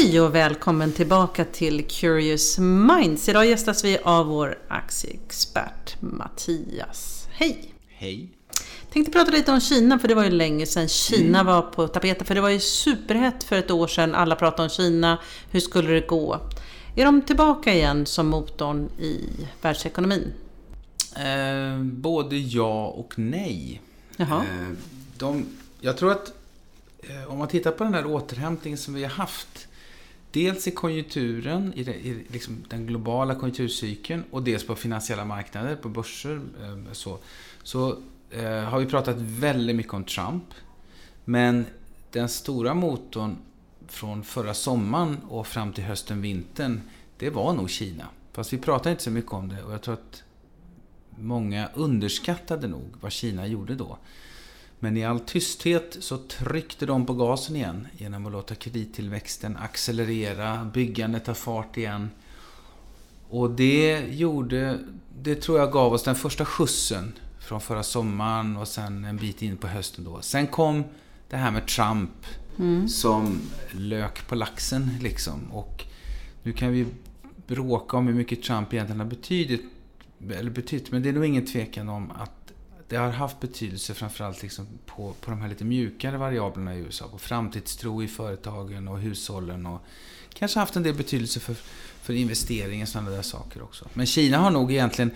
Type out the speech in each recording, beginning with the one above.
Hej och välkommen tillbaka till Curious Minds. Idag gästas vi av vår aktieexpert Mattias. Hej! Hej! Tänkte prata lite om Kina, för det var ju länge sedan Kina var på tapeten. För det var ju superhett för ett år sedan. Alla pratade om Kina. Hur skulle det gå? Är de tillbaka igen som motorn i världsekonomin? Eh, både ja och nej. Jaha. Eh, de, jag tror att eh, om man tittar på den här återhämtningen som vi har haft. Dels i konjunkturen, i, det, i liksom den globala konjunkturcykeln och dels på finansiella marknader, på börser. Ehm, så, så eh, har vi pratat väldigt mycket om Trump. Men den stora motorn från förra sommaren och fram till hösten, vintern, det var nog Kina. Fast vi pratade inte så mycket om det och jag tror att många underskattade nog vad Kina gjorde då. Men i all tysthet så tryckte de på gasen igen genom att låta kredittillväxten accelerera, byggandet ta fart igen. Och det gjorde, det tror jag gav oss den första skjutsen från förra sommaren och sen en bit in på hösten då. Sen kom det här med Trump mm. som lök på laxen liksom. Och nu kan vi bråka om hur mycket Trump egentligen har betydit, eller betytt, men det är nog ingen tvekan om att det har haft betydelse framförallt liksom på, på de här lite mjukare variablerna i USA. På framtidstro i företagen och hushållen och kanske haft en del betydelse för, för investeringar och sådana där saker också. Men Kina har nog egentligen,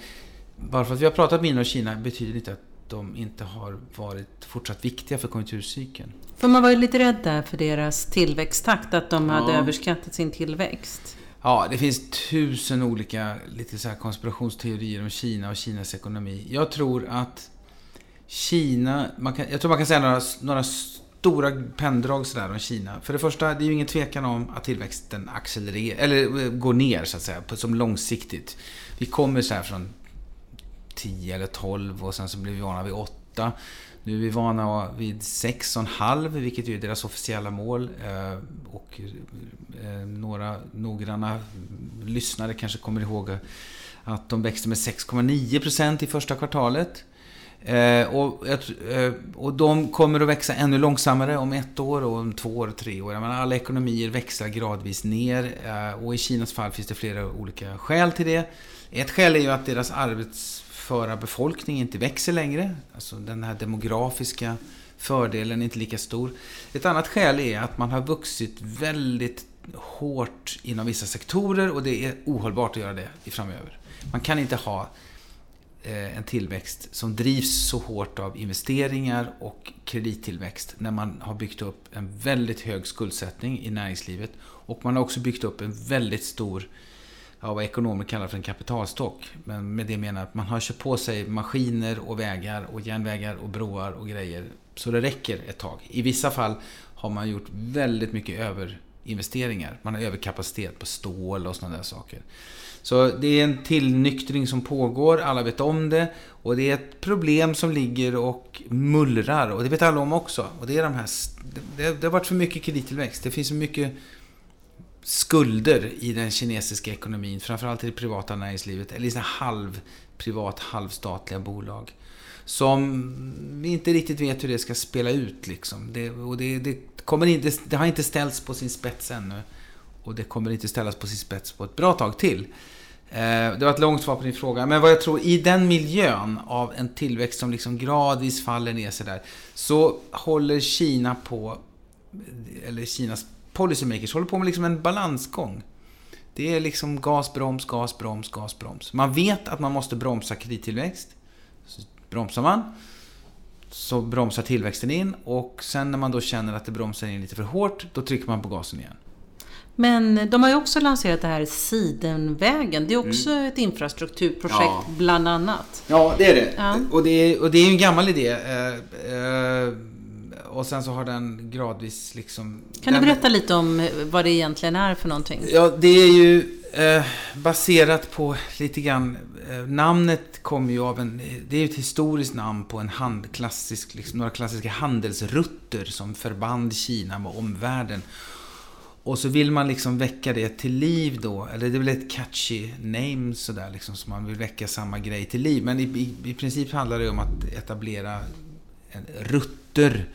bara för att vi har pratat mindre om Kina betyder inte att de inte har varit fortsatt viktiga för konjunkturcykeln. För man var ju lite rädd där för deras tillväxttakt, att de hade överskattat sin tillväxt. Ja, det finns tusen olika lite så konspirationsteorier om Kina och Kinas ekonomi. Jag tror att Kina, man kan, jag tror man kan säga några, några stora penndrag sådär om Kina. För det första, det är ju ingen tvekan om att tillväxten accelererar, eller eh, går ner så att säga, som långsiktigt. Vi kommer så här från 10 eller 12 och sen så blir vi vana vid 8. Nu är vi vana vid 6,5 vilket är deras officiella mål. Eh, och eh, några noggranna lyssnare kanske kommer ihåg att de växte med 6,9% i första kvartalet. Eh, och, eh, och de kommer att växa ännu långsammare om ett år och om två år tre år. menar, alla ekonomier växlar gradvis ner eh, och i Kinas fall finns det flera olika skäl till det. Ett skäl är ju att deras arbetsföra befolkning inte växer längre. Alltså den här demografiska fördelen är inte lika stor. Ett annat skäl är att man har vuxit väldigt hårt inom vissa sektorer och det är ohållbart att göra det i framöver. Man kan inte ha Eh, en tillväxt som drivs så hårt av investeringar och kredittillväxt när man har byggt upp en väldigt hög skuldsättning i näringslivet och man har också byggt upp en väldigt stor ja, vad ekonomer kallar för en kapitalstock. Men med det menar jag att man har köpt på sig maskiner och vägar och järnvägar och broar och grejer så det räcker ett tag. I vissa fall har man gjort väldigt mycket överinvesteringar. Man har överkapacitet på stål och sådana där saker. Så det är en tillnyktring som pågår, alla vet om det. Och det är ett problem som ligger och mullrar. Och det vet alla om också. Och det är de här... Det, det har varit för mycket kredittillväxt. Det finns så mycket skulder i den kinesiska ekonomin, framförallt i det privata näringslivet, eller i sådana halvprivat, halvstatliga bolag. Som vi inte riktigt vet hur det ska spela ut liksom. Det, och det, det, kommer inte, det har inte ställts på sin spets ännu. Och det kommer inte ställas på sin spets på ett bra tag till. Eh, det var ett långt svar på din fråga. Men vad jag tror, i den miljön av en tillväxt som liksom gradvis faller ner sig där, så håller Kina på, eller Kinas policymakers håller på med liksom en balansgång. Det är liksom gas, broms, gas, broms, gas, broms. Man vet att man måste bromsa kredittillväxt. Så bromsar man. Så bromsar tillväxten in och sen när man då känner att det bromsar in lite för hårt, då trycker man på gasen igen. Men de har ju också lanserat det här Sidenvägen. Det är också mm. ett infrastrukturprojekt ja. bland annat. Ja, det är det. Ja. Och, det är, och det är en gammal idé. Eh, eh, och sen så har den gradvis liksom... Kan du berätta lite om vad det egentligen är för någonting? Ja, det är ju eh, baserat på lite grann... Eh, namnet kommer ju av en... Det är ju ett historiskt namn på en hand, klassisk, liksom, några klassiska handelsrutter som förband Kina med omvärlden. Och så vill man liksom väcka det till liv då, eller det är väl ett catchy name sådär liksom, så man vill väcka samma grej till liv. Men i, i, i princip handlar det om att etablera rutter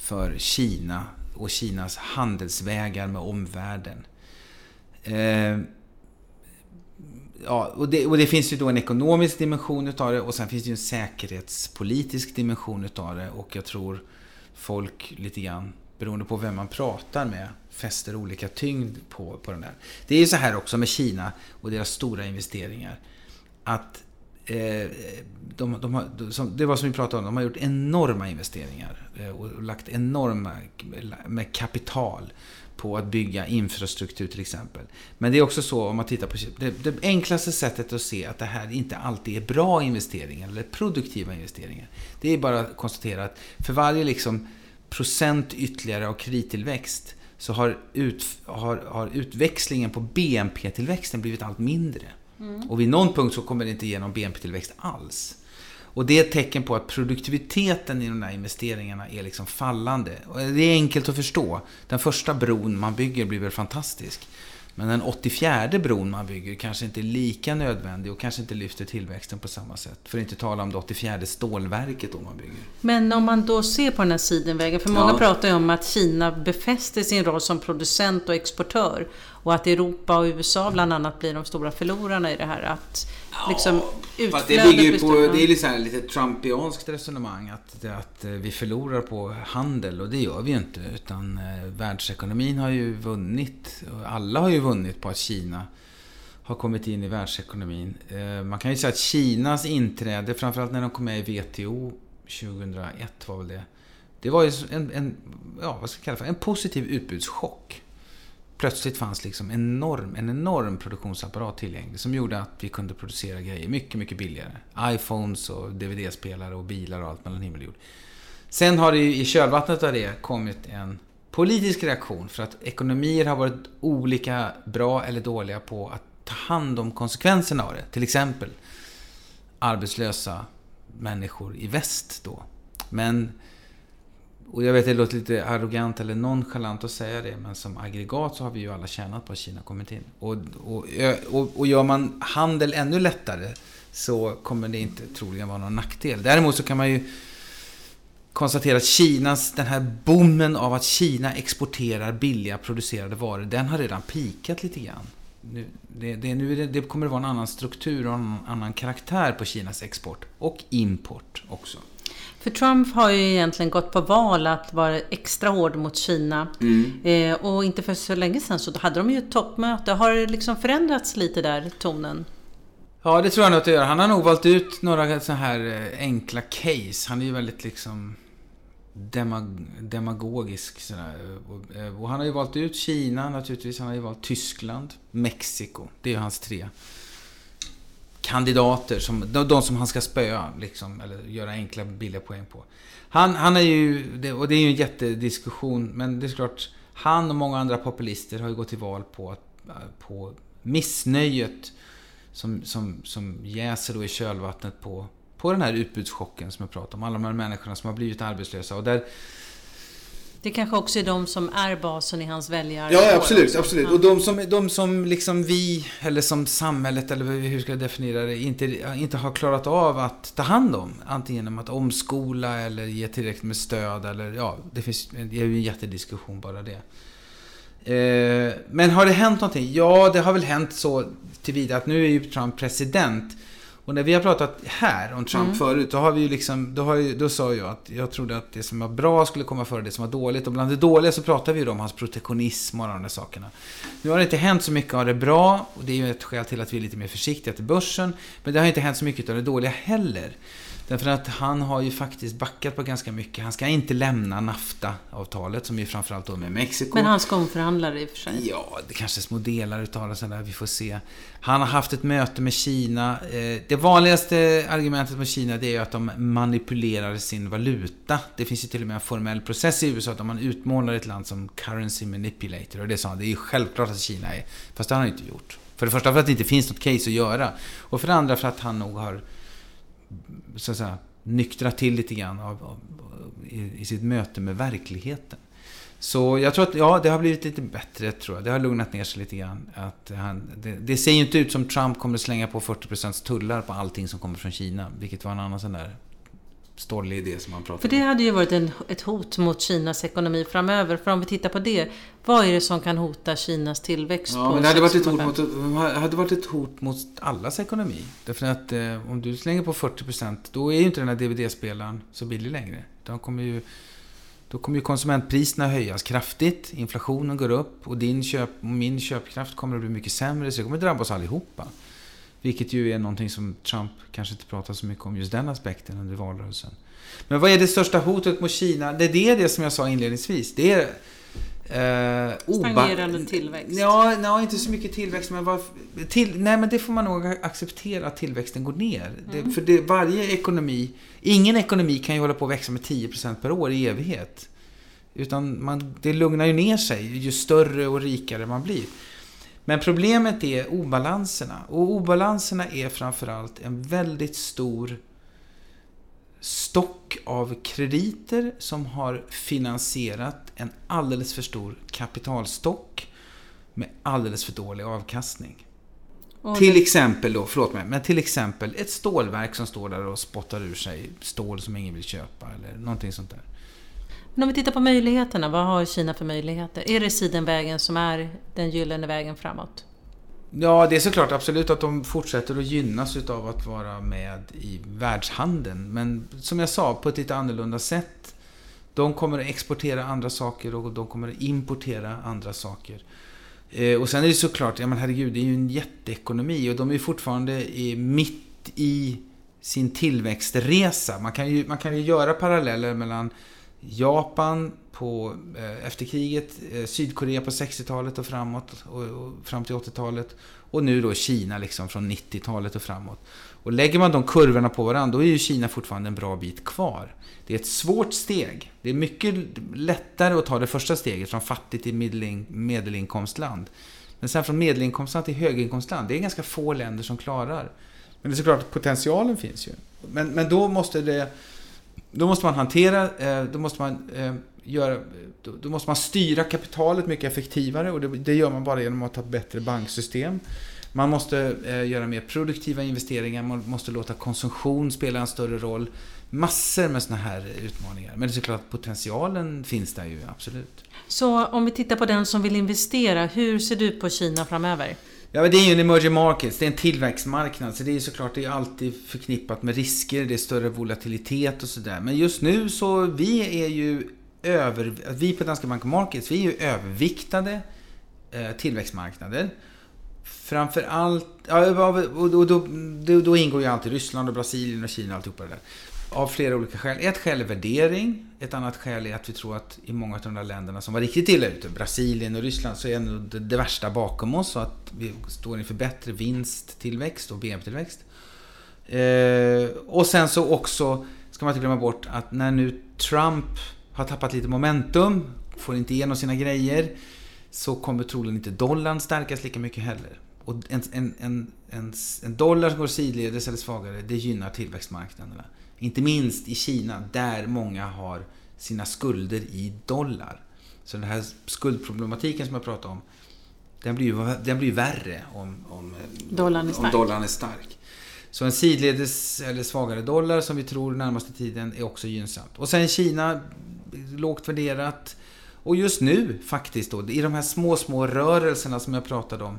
för Kina och Kinas handelsvägar med omvärlden. Eh, ja, och det, och det, finns ju då en ekonomisk dimension utav det och sen finns det ju en säkerhetspolitisk dimension utav det och jag tror folk lite grann, beroende på vem man pratar med, fäster olika tyngd på, på den där. Det är ju så här också med Kina och deras stora investeringar. Att eh, de, de har, som, det var som vi pratade om, de har gjort enorma investeringar eh, och lagt enorma med kapital på att bygga infrastruktur till exempel. Men det är också så om man tittar på det, det enklaste sättet att se att det här inte alltid är bra investeringar eller produktiva investeringar. Det är bara att konstatera att för varje liksom procent ytterligare av kredittillväxt så har, ut, har, har utväxlingen på BNP-tillväxten blivit allt mindre. Mm. Och vid någon punkt så kommer det inte ge någon BNP-tillväxt alls. Och det är ett tecken på att produktiviteten i de där investeringarna är liksom fallande. Och det är enkelt att förstå. Den första bron man bygger blir väl fantastisk. Men den 84 bron man bygger kanske inte är lika nödvändig och kanske inte lyfter tillväxten på samma sätt. För att inte tala om det 84 stålverket då man bygger. Men om man då ser på den här sidenvägen, för många ja. pratar ju om att Kina befäster sin roll som producent och exportör. Och att Europa och USA bland annat blir de stora förlorarna i det här. Att liksom ja, det bygger ju på, det är lite, lite trumpianskt resonemang att, att eh, vi förlorar på handel och det gör vi ju inte. Utan eh, världsekonomin har ju vunnit. Alla har ju vunnit på att Kina har kommit in i världsekonomin. Eh, man kan ju säga att Kinas inträde, framförallt när de kom med i WTO 2001 var väl det. Det var ju en, en ja, vad ska jag kalla för, en positiv utbudschock plötsligt fanns liksom enorm, en enorm produktionsapparat tillgänglig som gjorde att vi kunde producera grejer mycket, mycket billigare. iPhones och DVD-spelare och bilar och allt mellan himmel och jord. Sen har det ju i kölvattnet av det kommit en politisk reaktion för att ekonomier har varit olika bra eller dåliga på att ta hand om konsekvenserna av det. Till exempel arbetslösa människor i väst då. Men och jag vet det låter lite arrogant eller nonchalant att säga det, men som aggregat så har vi ju alla tjänat på att Kina kommit in. Och, och, och, och gör man handel ännu lättare så kommer det inte troligen vara någon nackdel. Däremot så kan man ju konstatera att Kinas, den här boomen av att Kina exporterar billiga producerade varor, den har redan pikat lite grann. Nu, det, det, nu det, det kommer att vara en annan struktur och en annan karaktär på Kinas export och import också. För Trump har ju egentligen gått på val att vara extra hård mot Kina. Mm. Eh, och inte för så länge sedan så hade de ju ett toppmöte. Har det liksom förändrats lite där, tonen? Ja, det tror jag nog att det gör. Han har nog valt ut några så här eh, enkla case. Han är ju väldigt liksom demag demagogisk. Sådär. Och, eh, och han har ju valt ut Kina naturligtvis. Han har ju valt Tyskland, Mexiko. Det är ju hans tre kandidater, som, de, de som han ska spöa, liksom, eller göra enkla, billiga poäng på. Han, han är ju, och det är ju en jättediskussion, men det är klart, han och många andra populister har ju gått till val på, på missnöjet som, som, som jäser då i kölvattnet på, på den här utbudschocken som jag pratade om. Alla de här människorna som har blivit arbetslösa. Och där, det kanske också är de som är basen i hans väljare. Ja, absolut. absolut. Och de som, de som liksom vi, eller som samhället, eller hur ska jag definiera det, inte, inte har klarat av att ta hand om. Antingen genom att omskola eller ge tillräckligt med stöd. Eller, ja, det, finns, det är ju en jättediskussion bara det. Eh, men har det hänt någonting? Ja, det har väl hänt så tillvida att nu är ju Trump president. Och när vi har pratat här om Trump mm. förut, då har vi ju liksom, då, har ju, då sa jag att jag trodde att det som var bra skulle komma före det som var dåligt. Och bland det dåliga så pratar vi ju om hans protektionism och de där sakerna. Nu har det inte hänt så mycket av det bra, och det är ju ett skäl till att vi är lite mer försiktiga till börsen. Men det har inte hänt så mycket av det dåliga heller. Därför att han har ju faktiskt backat på ganska mycket. Han ska inte lämna NAFTA-avtalet som är framförallt då med Mexiko. Men han ska omförhandla det i och för sig. Ja, det kanske är små delar utav det sådär, vi får se. Han har haft ett möte med Kina. Eh, det vanligaste argumentet mot Kina det är ju att de manipulerar sin valuta. Det finns ju till och med en formell process i USA att man utmålar ett land som currency manipulator. Och det sa han, det är ju självklart att Kina är. Fast det har han inte gjort. För det första för att det inte finns något case att göra. Och för det andra för att han nog har så att säga, nyktra till lite grann av, av, i, i, sitt möte med verkligheten. Så jag tror att ja, det har blivit lite bättre, tror jag. Det har lugnat ner sig lite grann. Att han, det, det ser ju inte ut som Trump kommer att slänga på 40% tullar på allting som kommer från Kina. Vilket var en annan sån där stollig idé som man pratar För det hade ju varit en, ett hot mot Kinas ekonomi framöver. För om vi tittar på det, vad är det som kan hota Kinas tillväxt? Ja, på men det hade varit, ett hot 6,5? mot, hade varit ett hot mot allas ekonomi. Därför att eh, om du slänger på 40% då är ju inte den här DVD-spelaren så billig längre. Då kommer ju, då kommer ju konsumentpriserna höjas kraftigt, inflationen går upp och din köp, min köpkraft kommer att bli mycket sämre. Så det kommer drabba oss allihopa. Vilket ju är någonting som Trump kanske inte pratar så mycket om, just den aspekten under valrörelsen. Men vad är det största hotet mot Kina? Det är det, det som jag sa inledningsvis. Det är eh, Stagnerande tillväxt. Ja, ja, inte så mycket tillväxt, men vad, till, nej, men det får man nog acceptera att tillväxten går ner. Det, för det, varje ekonomi, ingen ekonomi kan ju hålla på att växa med 10% per år i evighet. Utan man, det lugnar ju ner sig ju större och rikare man blir. Men problemet är obalanserna. Och obalanserna är framförallt en väldigt stor stock av krediter som har finansierat en alldeles för stor kapitalstock med alldeles för dålig avkastning. Och Till det- exempel då, förlåt mig, men till exempel ett stålverk som står där och spottar ur sig stål som ingen vill köpa eller någonting sånt där. Men om vi tittar på möjligheterna, vad har Kina för möjligheter? Är det sidenvägen som är den gyllene vägen framåt? Ja, det är såklart absolut att de fortsätter att gynnas utav att vara med i världshandeln. Men som jag sa, på ett lite annorlunda sätt. De kommer att exportera andra saker och de kommer att importera andra saker. Eh, och sen är det såklart, ja men herregud, det är ju en jätteekonomi och de är ju fortfarande i, mitt i sin tillväxtresa. Man kan ju, man kan ju göra paralleller mellan Japan på, eh, efter kriget, eh, Sydkorea på 60-talet och framåt, och, och fram till 80-talet. Och nu då Kina liksom från 90-talet och framåt. Och lägger man de kurvorna på varandra, då är ju Kina fortfarande en bra bit kvar. Det är ett svårt steg. Det är mycket lättare att ta det första steget från fattigt till medelin, medelinkomstland. Men sen från medelinkomstland till höginkomstland, det är ganska få länder som klarar. Men det är såklart att potentialen finns ju. Men, men då måste det då måste man hantera, eh, då måste man eh, göra, då, måste man styra kapitalet mycket effektivare och det, det gör man bara genom att ha ett bättre banksystem. Man måste eh, göra mer produktiva investeringar, man måste låta konsumtion spela en större roll. Massor med sådana här utmaningar. Men det är såklart att potentialen finns där ju, absolut. Så om vi tittar på den som vill investera, hur ser du på Kina framöver? Ja, men det är ju en emerging markets, det är en tillväxtmarknad. Så det är såklart det är alltid förknippat med risker, det är större volatilitet och sådär. Men just nu så, vi är ju över... Vi på Danske Bank Markets, vi är ju överviktade eh, tillväxtmarknader. Framförallt... Ja, och då, då, då, då ingår ju alltid Ryssland och Brasilien och Kina och alltihopa det där. Av flera olika skäl. Ett skäl är värdering. Ett annat skäl är att vi tror att i många av de där länderna som var riktigt illa ute, Brasilien och Ryssland, så är ändå det, det värsta bakom oss. Och att vi står inför bättre vinsttillväxt och BNP-tillväxt. Eh, och sen så också, ska man inte glömma bort, att när nu Trump har tappat lite momentum, får inte igenom sina grejer, så kommer troligen inte dollarn stärkas lika mycket heller. Och en, en, en, en, en dollar som går sidledes eller svagare, det gynnar tillväxtmarknaderna. Inte minst i Kina, där många har sina skulder i dollar. Så den här skuldproblematiken som jag pratade om, den blir ju den blir värre om, om, Dollarn är om stark. dollarn är stark. Så en sidledes eller svagare dollar som vi tror närmaste tiden är också gynnsamt. Och sen Kina, lågt värderat. Och just nu faktiskt då, i de här små, små rörelserna som jag pratade om.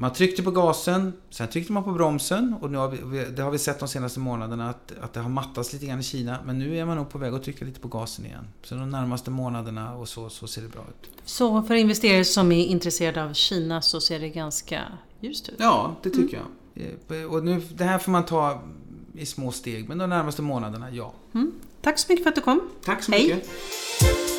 Man tryckte på gasen, sen tryckte man på bromsen och nu har vi, det har vi sett de senaste månaderna att, att det har mattats lite grann i Kina. Men nu är man nog på väg att trycka lite på gasen igen. Så de närmaste månaderna och så, så ser det bra ut. Så för investerare som är intresserade av Kina så ser det ganska ljust ut? Ja, det tycker jag. Och nu, det här får man ta i små steg, men de närmaste månaderna, ja. Mm. Tack så mycket för att du kom. Tack så Hej. mycket.